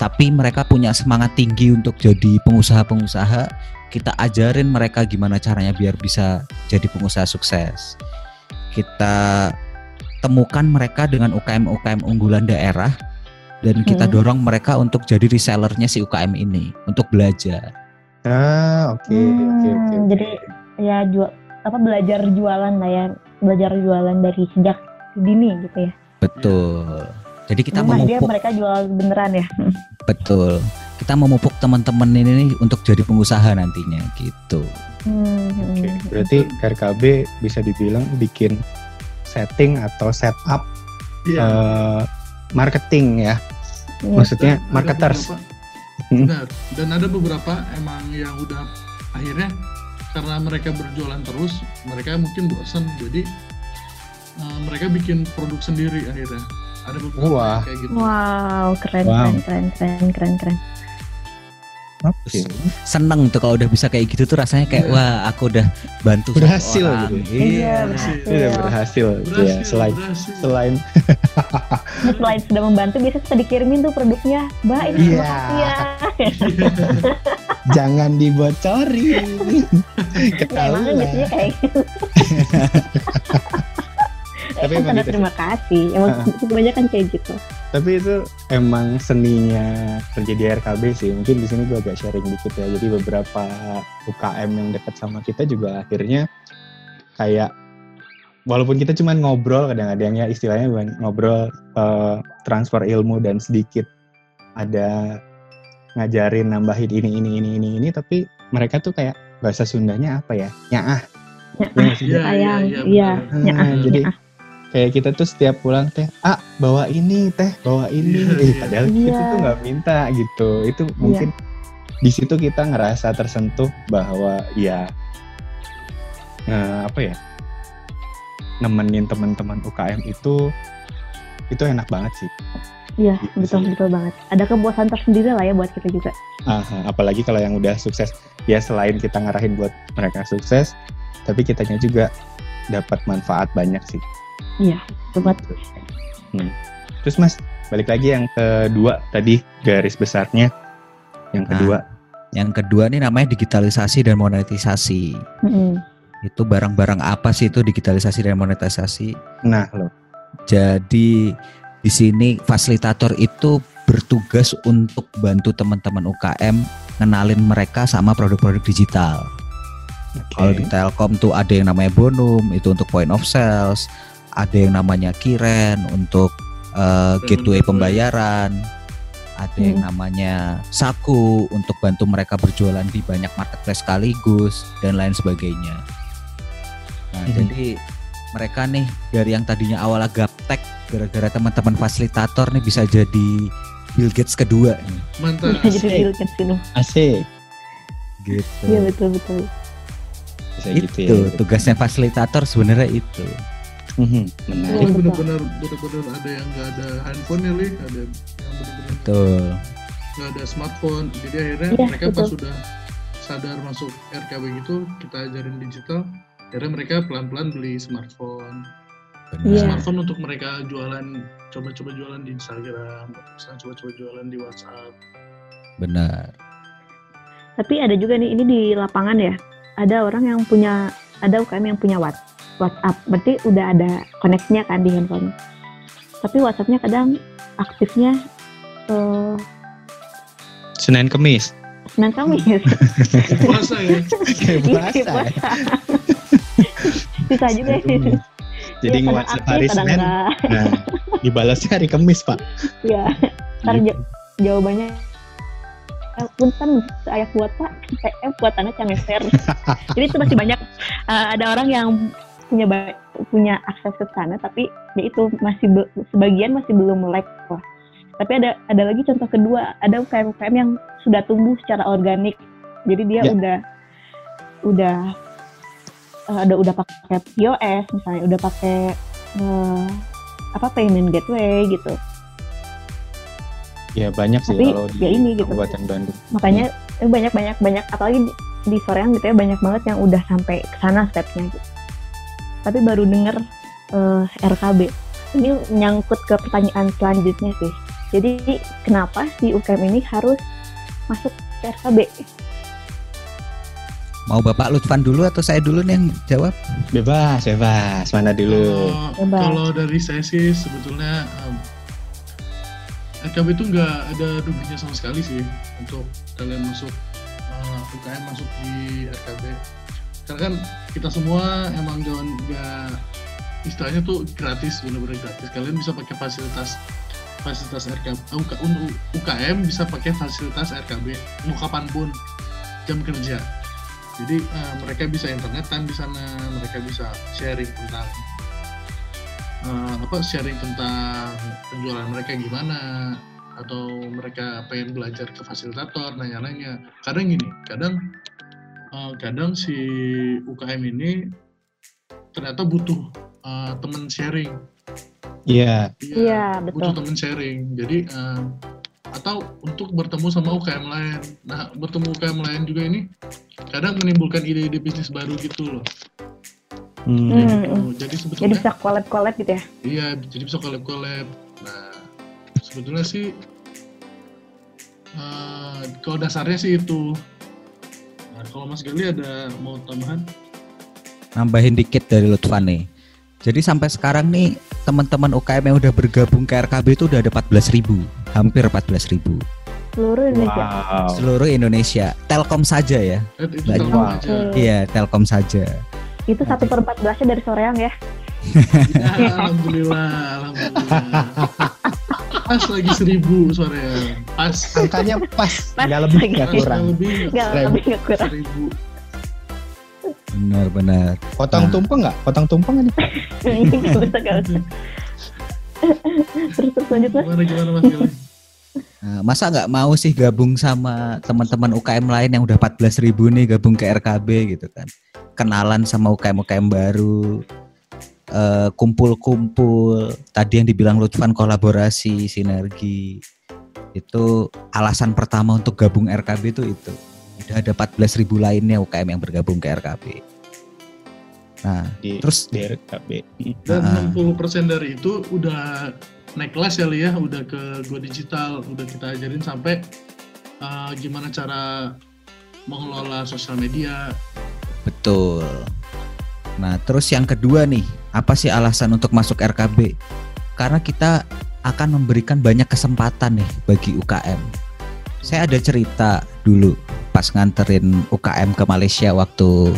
tapi mereka punya semangat tinggi untuk jadi pengusaha-pengusaha. Kita ajarin mereka gimana caranya biar bisa jadi pengusaha sukses. Kita temukan mereka dengan UKM-UKM unggulan daerah dan kita dorong mereka untuk jadi resellernya si UKM ini untuk belajar. Ah, oke, Hmm, oke, oke. oke. jadi ya jual apa belajar jualan lah ya belajar jualan dari sejak dini gitu ya Betul. Jadi kita Memang dia memupuk mereka jual beneran ya (laughs) Betul. kita memupuk teman-teman ini nih untuk jadi pengusaha nantinya gitu. Hmm, Oke, hmm. berarti RKB bisa dibilang bikin setting atau setup Iya. eh, marketing ya. Iya. Maksudnya marketers. Hmm. Benar. Dan ada beberapa emang yang udah akhirnya karena mereka berjualan terus, mereka mungkin bosan, jadi uh, mereka bikin produk sendiri akhirnya. Ada beberapa Wah. kayak gitu. Wow, keren, Wow. keren, keren, keren, keren, keren. Oke. Seneng tuh kalau udah bisa kayak gitu tuh rasanya kayak Iya. wah aku udah bantu Berhasil orang. gitu. Iya, berhasil. Udah berhasil. Berhasil, ya, selain berhasil. selain (laughs) selain sudah membantu, biasa sudah dikirimin tuh produknya. Mbak, ini Iya. terima kasih ya. (laughs) jangan dibocorin. (laughs) Ketahuan. biasanya kayak gitu. (laughs) Tapi Kan emang gitu terima kasih. Emang Ha. kebanyakan kayak gitu. Tapi itu emang seninya kerja di RKB sih. Mungkin di sini gue agak sharing dikit ya. Jadi beberapa UKM yang dekat sama kita juga akhirnya kayak walaupun kita cuma ngobrol kadang-kadang ya istilahnya bukan ngobrol eh, transfer ilmu dan sedikit ada ngajarin nambahin ini ini ini ini ini tapi mereka tuh kayak bahasa Sundanya apa ya? Nyaah. Ya sih? Iya, iya, iya. Ya, Ah, jadi ya. kayak kita tuh setiap pulang teh, ah bawa ini teh, bawa ini, iya. padahal Iya. kita tuh nggak minta gitu. Itu mungkin di situ kita ngerasa tersentuh bahwa ya eh, apa ya nemenin teman-teman UKM itu itu enak banget sih. Iya, Gitu betul sih. betul banget. Ada kepuasan tersendiri lah ya buat kita juga. Aha, apalagi kalau yang udah sukses, ya selain kita ngarahin buat mereka sukses, tapi kitanya juga dapat manfaat banyak sih. Iya, sobat. Hmm. Terus Mas, balik lagi yang kedua tadi garis besarnya. Yang Nah. kedua, Yang kedua nih namanya digitalisasi dan monetisasi. Mm-mm. Itu barang-barang apa sih itu digitalisasi dan monetisasi? nah loh, Jadi di sini fasilitator itu bertugas untuk bantu teman-teman UKM ngenalin mereka sama produk-produk digital. oke. Kalau di Telkom tuh ada yang namanya Bonum itu untuk point of sales, ada yang namanya Kiren untuk eh, gateway pembayaran, ada yang Hmm. namanya Saku untuk bantu mereka berjualan di banyak marketplace sekaligus dan lain sebagainya. Nah, Mhm. jadi mereka nih dari yang tadinya awalnya gaptek gara-gara teman-teman fasilitator nih bisa jadi Bill Gates kedua nih. Mantap. Bisa jadi kan sih, Nuh. asik. Gitu. Iya betul betul. Bisa itu gitu ya. tugasnya fasilitator sebenarnya itu. Mhm, menarik. Betul. benar-benar benar-benar ada yang nggak ada handphone ya, Li. Ada yang benar-benar Betul. nggak ada smartphone. Jadi akhirnya Iya, mereka pas betul. sudah sadar masuk RKB gitu, kita ajarin digital. Akhirnya mereka pelan-pelan beli smartphone. Benar. Iya. Smartphone untuk mereka jualan, coba-coba jualan di Instagram, coba-coba jualan di WhatsApp. Benar. Tapi ada juga nih ini di lapangan ya. Ada orang yang punya ada UKM yang punya Whats- WhatsApp. Berarti udah ada koneksinya kan di handphone. Tapi WhatsAppnya kadang aktifnya eh Senin Kemis. Senin Kamis. Puasa ya. (laughs) Iya, puasa ya. puasa. Bisa juga ya. Jadi Ya, aktif, hari Senin, nah dibalasnya hari Kemis Pak. Iya. Ntar Gitu. ja- jawabannya eh, punten saya buat pak PM buatannya cangeser (laughs) jadi itu masih banyak eh, ada orang yang punya punya akses ke sana tapi ya itu masih be- sebagian masih belum melek wah tapi ada ada lagi contoh kedua ada UKM UKM yang sudah tumbuh secara organik jadi dia Ya. udah udah ada udah pakai POS misalnya udah pakai eh, apa payment gateway gitu. Ya banyak sih Tapi, kalau di ya ini gitu. Kabupaten Bandung. makanya eh, banyak banyak banyak apalagi di, di soreang gitu ya banyak banget yang udah sampai ke sana stepnya gitu. Tapi baru denger eh, RKB ini nyangkut ke pertanyaan selanjutnya sih. Jadi kenapa si UKM ini harus masuk ke RKB Mau Bapak Lutfan dulu atau saya dulu nih yang jawab? Bebas, bebas. Mana dulu? Kalau- Coba. Kalau dari saya sih sebetulnya em, RKB itu nggak ada ruginya sama sekali sih untuk kalian masuk eh, UKM masuk di RKB. Karena kan kita semua emang jangan nggak istilahnya tuh gratis bener-bener gratis. Kalian bisa pakai fasilitas fasilitas RKB UK, UKM bisa pakai fasilitas RKB mau kapan pun jam kerja jadi eh, mereka bisa internetan di sana mereka bisa sharing tentang eh, apa sharing tentang penjualan mereka gimana atau mereka pengen belajar ke fasilitator nanya-nanya. Kadang gini kadang eh, kadang si UKM ini ternyata butuh eh, temen sharing. Iya, Iya, butuh betul. temen sharing. Jadi eh, atau untuk bertemu sama UKM lain nah bertemu UKM lain juga ini kadang menimbulkan ide-ide bisnis baru gitu loh Hmm. Hmm, Gitu. jadi Jadi sebetulnya bisa collab-collab gitu ya. Iya, jadi bisa collab-collab. Nah, sebetulnya sih eh kalau dasarnya sih itu. Nah, kalau Mas Gali ada mau tambahan? nambahin dikit dari Lutfan nih. Jadi sampai sekarang nih teman-teman UKM yang udah bergabung ke RKB itu udah ada 14.000, hampir 14.000 Seluruh Indonesia. Wow. seluruh Indonesia. Telkom saja ya. Iya, Telkom saja. Itu satu per empat belasnya dari Soreang ya. (laughs) Ya, alhamdulillah, alhamdulillah. Pas lagi seribu suaranya. Pas. Angkanya pas, Pas nggak lebih nggak kurang. nggak lebih lebih nggak kurang. seribu. Benar-benar. Potong Nah. tumpeng nggak? Potong tumpeng nih. (laughs) Nggak usah, nggak usah. (laughs) Terus terus lanjut mas. Gimana gimana Mas? Nah, masa nggak mau sih gabung sama teman-teman UKM lain yang udah 14.000 nih gabung ke RKB gitu kan. Kenalan sama UKM-UKM baru. eh, kumpul-kumpul. Tadi yang dibilang Lutfan kolaborasi, sinergi. Itu alasan pertama untuk gabung RKB itu itu. Udah ada 14.000 lainnya UKM yang bergabung ke RKB. Nah, Di, terus di RKB. Dan Nah. 60% dari itu udah naik kelas ya Li ya, udah ke Go Digital, udah kita ajarin sampai uh, gimana cara mengelola sosial media. Betul. Nah, terus yang kedua nih, apa sih alasan untuk masuk RKB? Karena kita akan memberikan banyak kesempatan nih bagi UKM. Saya ada cerita dulu pas nganterin UKM ke Malaysia waktu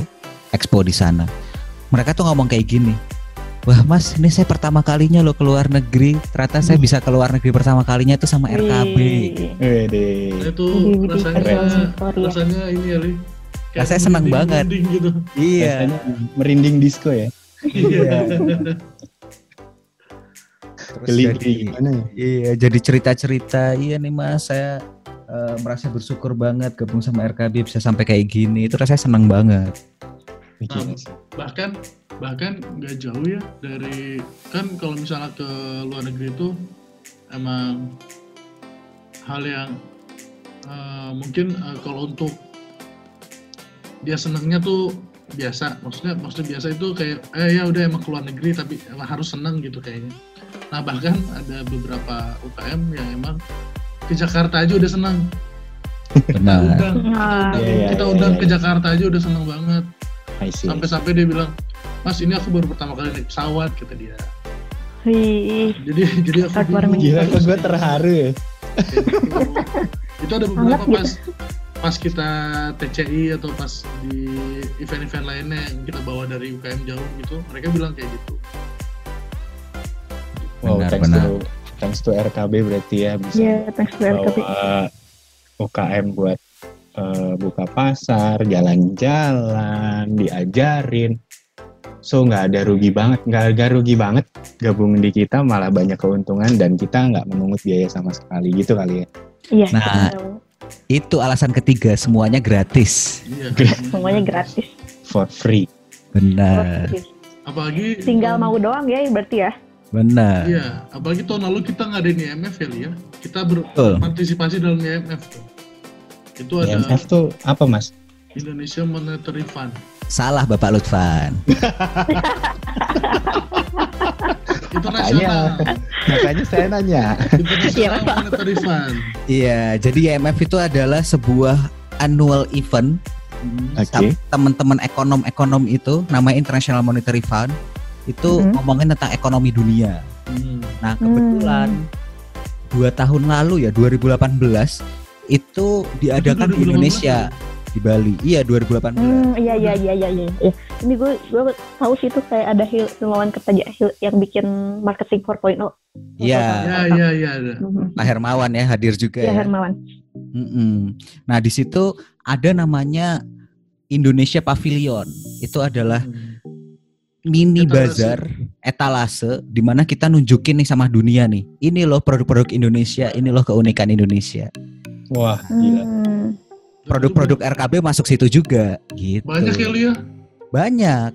expo di sana. Mereka tuh ngomong kayak gini. Wah mas, ini saya pertama kalinya loh ke luar negeri. Ternyata saya bisa ke luar negeri pertama kalinya itu sama RKB. Wede. Nah, itu rasanya keren. Ya. rasanya ini ya Li. kayak Rasanya senang merinding- banget. merinding gitu. Iya. Rasanya merinding disco ya. Iya. Terus Geli jadi- gimana ya? Iya, jadi cerita-cerita. Iya nih mas, saya eh, merasa bersyukur banget gabung sama RKB bisa sampai kayak gini. Itu rasanya senang banget. Nah, sih. bahkan bahkan nggak jauh ya dari kan kalau misalnya ke luar negeri itu emang hal yang eh, mungkin eh, kalau untuk dia senangnya tuh biasa maksudnya maksudnya biasa itu kayak eh ya udah emang keluar negeri tapi emang harus senang gitu kayaknya nah bahkan ada beberapa UKM yang emang ke Jakarta aja udah senang kita Benar. undang kita, Iya, iya, kita iya, undang iya. ke Jakarta aja udah senang banget. Sampai-sampai dia bilang mas ini aku baru pertama kali naik pesawat kata dia Wih. jadi jadi aku bingung. Gila kok gue terharu ya. (laughs) itu ada beberapa pas pas kita TCI atau pas di event-event lainnya yang kita bawa dari UKM jauh gitu mereka bilang kayak gitu Wow, Benar, thanks benar. to thanks to RKB berarti ya bisa Iya, thanks to RKB. bawa UKM buat eh, buka pasar, jalan-jalan, diajarin. So nggak ada rugi banget, nggak ada rugi banget gabung di kita malah banyak keuntungan dan kita nggak memungut biaya sama sekali gitu kali ya. Iya. Nah, betul. Itu alasan ketiga, semuanya gratis. iya semuanya gratis. For free. Benar. Apalagi Tinggal mau doang ya berarti ya. Benar. iya apalagi tahun lalu kita ngadain IMF ya Li, ya kita berpartisipasi dalam IMF tuh itu ada IMF tuh apa mas? Indonesia Monetary Fund Salah Bapak Lutfan. (laughs) internasional Makanya saya nanya. International Iya. Monetary Fund Iya, jadi IMF itu adalah sebuah annual event Hmm. Oke. Sam- teman-teman ekonom-ekonom itu namanya International Monetary Fund itu Mhm. ngomongin tentang ekonomi dunia. Hmm. Nah kebetulan dua tahun lalu ya 2018 itu diadakan di 2018 Indonesia di Bali. Iya 2018. Hmm, iya iya iya iya iya. iya. Ini gue gue tahu sih itu kayak ada Hil Hilmawan Kertaja Hil- yang bikin marketing 4.0. Iya, Ya, ya, ya. ada. Mhm. Pak Hermawan ya hadir juga Iya ya. Hermawan. Mm-mm. Nah di situ ada namanya Indonesia Pavilion. Itu adalah Hmm. mini Etalase. bazar etalase di mana kita nunjukin nih sama dunia nih. Ini loh produk-produk Indonesia, ini loh keunikan Indonesia. Wah, gila. Hmm. Produk-produk RKB masuk situ juga gitu. banyak ya Lia Banyak.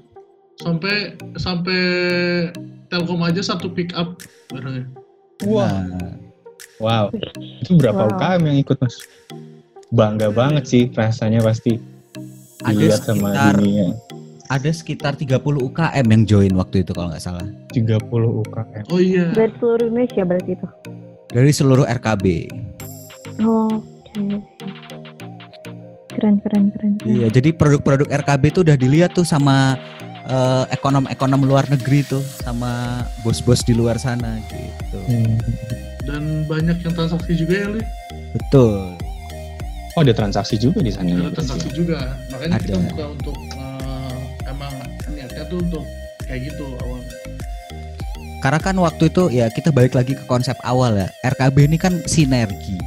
sampai sampai Telkom aja satu pick up barangnya Wah, Nah, wow. Itu berapa Wow. UKM yang ikut, Mas? Bangga banget sih rasanya pasti ada dilihat sama sekitar dunia. ada sekitar 30 UKM yang join waktu itu kalau nggak salah 30 UKM. oh iya Dari seluruh Indonesia berarti itu. dari seluruh RKB. Oh. Keren keren keren. Iya, jadi produk-produk RKB itu udah dilihat tuh sama eh, ekonom-ekonom luar negeri tuh, sama bos-bos di luar sana gitu. Hmm. dan banyak yang transaksi juga ya Li Betul. Oh, ada transaksi juga di sana. ada transaksi juga makanya kita Ada. buka untuk eh, emang niatnya tuh untuk kayak gitu awal Karena kan waktu itu ya kita balik lagi ke konsep awal ya. RKB ini kan sinergi.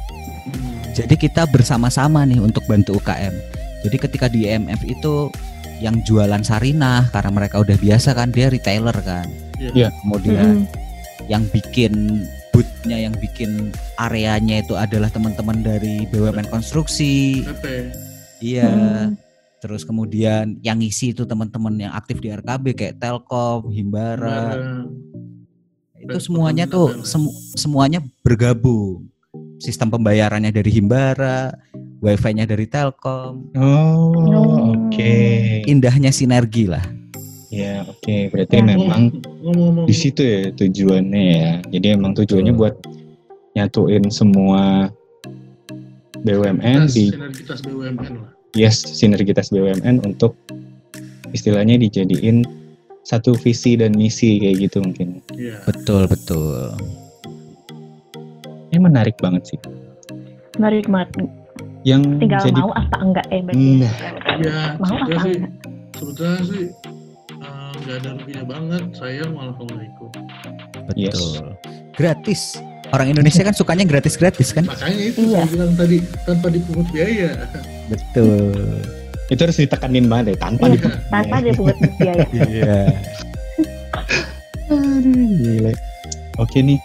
Hmm. Jadi kita bersama-sama nih untuk bantu UKM. Jadi ketika di IMF itu yang jualan sarinah karena mereka udah biasa kan dia retailer kan. Iya. Iya. Kemudian Mm-mm. yang bikin bootnya yang bikin areanya itu adalah teman-teman dari BUMN konstruksi. Iya. Mm. Terus kemudian yang ngisi itu teman-teman yang aktif di RKB kayak Telkom, Himbara. Barang. Itu semuanya tuh semu- semuanya bergabung. Sistem pembayarannya dari Himbara, wifi-nya dari Telkom. Oh, Oh. oke. Indahnya sinergi lah. Ya, oke. Berarti Ya. memang di situ ya tujuannya ya. Jadi emang tujuannya Betul. buat nyatuin semua BUMN sinergitas, di sinergitas BUMN lah yes sinergitas BUMN untuk istilahnya dijadiin satu visi dan misi kayak gitu mungkin. iya Betul, betul. Ini menarik banget sih. Menarik banget. Yang Tinggal jadi mau apa enggak ya berarti. Nah. ya Mau sebetulnya apa sih enggak? sebetulnya sih eh, nggak ada ruginya banget sayang malah kalau ikut Betul. Yes. Gratis. Orang Indonesia kan sukanya gratis-gratis kan? makanya itu Iya. saya bilang tadi tanpa dipungut biaya Betul. itu harus ditekanin banget ya tanpa Iya, dipungut Tanpa buat biaya. Iya. Aduh, gile. Oke nih.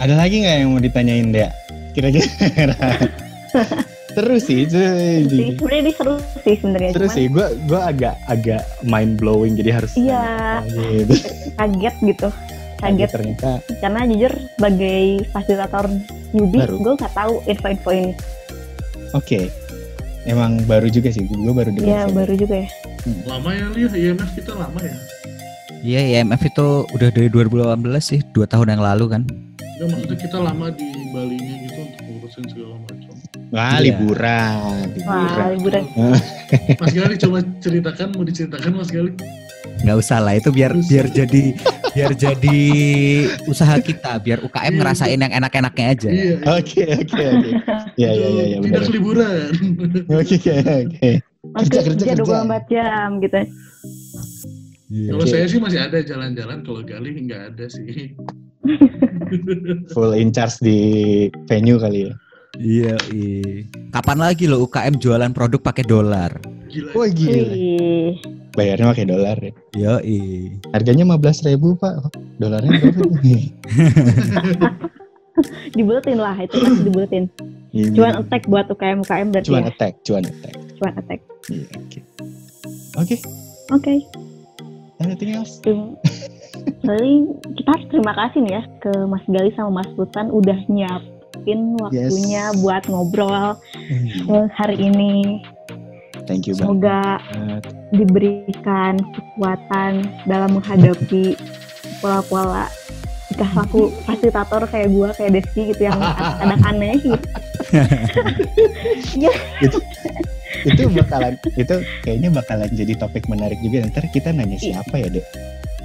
Ada lagi nggak yang mau ditanyain Dea? Kira-kira. (laughs) Terus sih, sebenarnya ini seru sih sebenarnya Terus sih, gue gua agak agak mind blowing jadi harus Iya. (laughs) gitu. kaget gitu kaget Ternyata karena jujur sebagai fasilitator newbie gue nggak tahu info-info ini oke. Emang baru juga sih, gue baru dengar. ya sih. baru juga ya lama ya lihat IMF kita lama ya Iya, IMF itu udah dari 2018 sih, dua tahun yang lalu kan. Nggak, maksudnya kita lama di Bali nya gitu untuk ngurusin segala macam Wah, Iya. liburan, wah liburan. liburan (laughs) Mas Gali coba ceritakan mau diceritakan Mas Gali nggak usah lah, itu biar Terus. biar jadi biar jadi usaha kita, biar UKM Iya, ngerasain yang enak-enaknya aja. iya Oke, oke, oke. Ya, ya, ya, ya, tidak liburan (laughs) Oke, oke, oke. Mas Kerja, kerja, kerja, kerja. 24 jam gitu Iya. kalau saya sih masih ada jalan-jalan kalau Gali nggak ada sih (laughs) Full in charge di venue kali ya. Iya, iya. Kapan lagi lo UKM jualan produk pakai dolar? gila Wah, gila. Wih, Bayarnya pakai dolar ya. Yo, iya. Harganya 15.000 ribu pak. Dolarnya berapa nih? (laughs) dibuletin lah itu kan dibuletin Ini. cuan attack buat UKM UKM berarti Cuan ya attack, cuan attack. cuan attack Iya, oke. Oke, oke anything else? Paling kita harus terima kasih nih ya ke Mas Gali sama Mas Sultan udah nyiapin waktunya Yes. buat ngobrol Hmm, eh, hari ini. Thank you Semoga banget. diberikan kekuatan dalam menghadapi pola-pola jika laku fasilitator kayak gua kayak Desi gitu yang kadang aneh gitu. Itu bakalan, itu kayaknya bakalan jadi topik menarik juga. Ntar kita nanya siapa ya dek?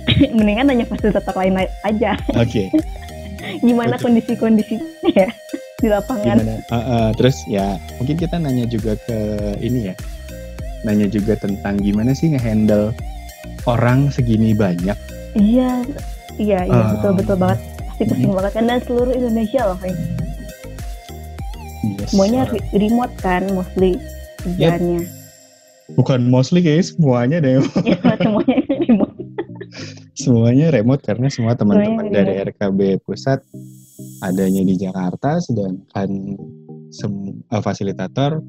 (laughs) Mendingan nanya fasilitator lain aja Oke, (laughs) gimana Oke. kondisi-kondisinya ya (laughs) di lapangan. gimana Uh, uh, terus ya mungkin kita nanya juga ke ini ya nanya juga tentang gimana sih ngehandle orang segini banyak Iya, iya, iya Ah. betul betul banget. Pasti pusing banget kan dan seluruh Indonesia loh, Feng. Yes. Semuanya re- remote kan, mostly kerjaannya. bukan mostly guys semuanya deh Ya, semuanya remote. Semuanya remote karena semua teman-teman dari RKB pusat adanya di Jakarta sedangkan sem- eh, fasilitator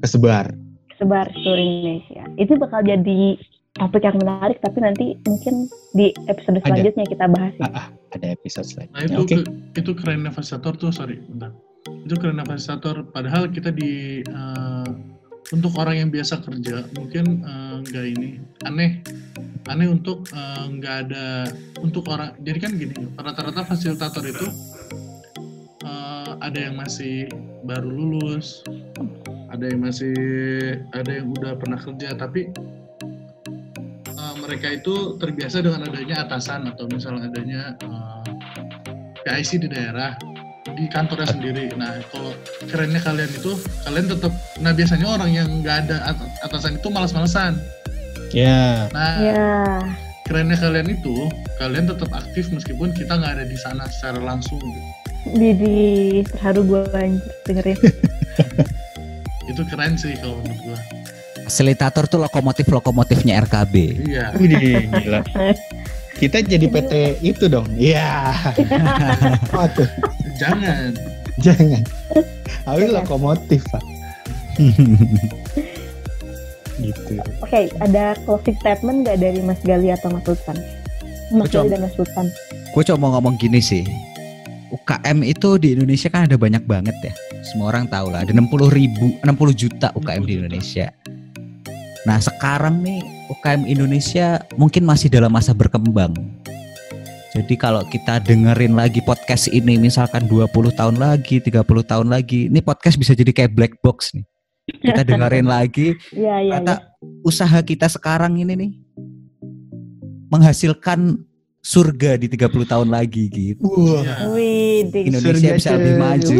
kesebar Sebar seluruh Indonesia. Itu bakal jadi topik yang menarik, tapi nanti mungkin di episode Ada. selanjutnya kita bahas ya. ah, ah, ada episode Nah selanjutnya itu oke ke- itu kerennya fasilitator tuh sorry bentar. Itu kerennya fasilitator padahal kita di eh, untuk orang yang biasa kerja mungkin eh, nggak ini aneh. Aneh untuk eh, nggak ada untuk orang jadi kan gini rata-rata fasilitator itu eh, ada yang masih baru lulus ada yang masih ada yang udah pernah kerja tapi eh, mereka itu terbiasa dengan adanya atasan atau misalnya adanya eh, PIC di daerah di kantornya sendiri. Nah, kalau kerennya kalian itu kalian tetap nah biasanya orang yang nggak ada at- atasan itu malas-malesan. ya Nah, Ya, kerennya kalian itu kalian tetap aktif meskipun kita nggak ada di sana secara langsung. gitu. di, di terharu gue dengerin. (laughs) Itu keren sih kalau menurut gua. Fasilitator tuh lokomotif-lokomotifnya RKB. Iya. Widih, gila (laughs) kita jadi PT itu dong iya (laughs) tuh. Jangan. (laughs) jangan Awi Jangan. lokomotif pak (laughs) gitu Oke, ada closing statement nggak dari Mas Gali atau Mas Sultan? Mas. Gali dan Mas Sultan. Gue cuma mau ngomong gini sih. UKM itu di Indonesia kan ada banyak banget ya. Semua orang tahu lah. Ada 60 ribu, 60 juta UKM di Indonesia. Nah sekarang nih UKM Indonesia mungkin masih dalam masa berkembang. Jadi kalau kita dengerin lagi podcast ini misalkan 20 tahun lagi, 30 tahun lagi, ini podcast bisa jadi kayak black box nih. Kita (laughs) dengerin lagi, Iya, iya, kata iya. usaha kita sekarang ini nih menghasilkan surga di 30 tahun lagi gitu. wah. Wih. Indonesia Surga bisa lebih maju.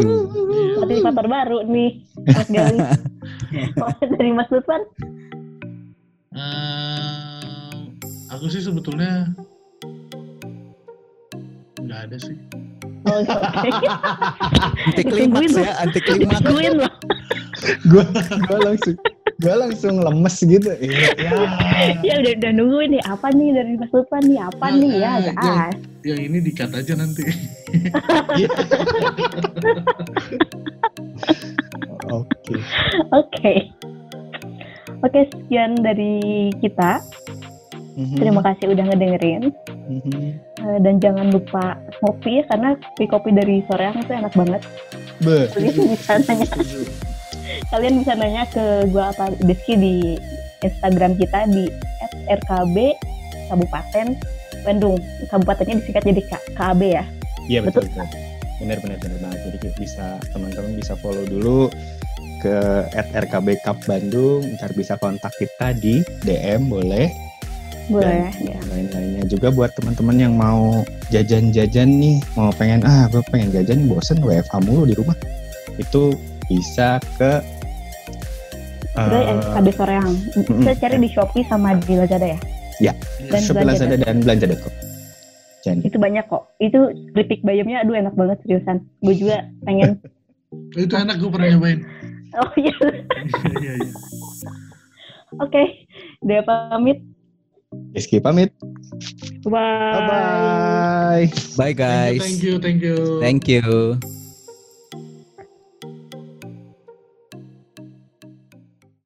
motivator baru nih, Mas Gali. (laughs) Dari Mas Sultan. Eh, aku sih sebetulnya nggak ada sih. Oh, oke. Anti klimaks ya, anti klimaks. Loh. gua gua langsung gua langsung lemes gitu iya ya. (laughs) Ya udah udah nungguin nih apa nih dari Mas Sultan nih apa Nah, nih ya eh, guys. yang- Yang ini dikat aja nanti. (laughs) oke Oke. Oke, sekian dari kita. Mhm, Terima kasih udah ngedengerin. mhm. Eh, dan jangan lupa ngopi ya karena kopi-kopi dari Soreang itu enak banget. Be, Kalian bisa (laughs) nanya, kalian bisa nanya ke gua apa Deski di Instagram kita di @rkb Kabupaten Bandung. Kabupatennya disingkat jadi K- KB ya. Iya betul. Betul. betul. Benar benar benar banget. Jadi bisa teman-teman bisa follow dulu ke @rkb Cup Bandung. Ntar bisa kontak kita di DM boleh. Boleh Dan ya. lain-lainnya juga buat teman-teman yang mau jajan-jajan nih, mau pengen ah gue pengen jajan bosen WFH mulu di rumah. Itu bisa ke Udah eh, KB Soreang. Bisa cari di Shopee sama di Lazada ya. Dan Shopee belanja Lazada dan belanja.com. Jangan Itu banyak kok. Itu keripik bayamnya aduh enak banget seriusan. Gue juga pengen. (laughs) itu enak gue pernah nyobain. Oh iya. (laughs) Iya iya. Oke. Dia pamit. Rizky pamit. Bye. Bye bye. Bye guys. Thank you, thank you. Thank you.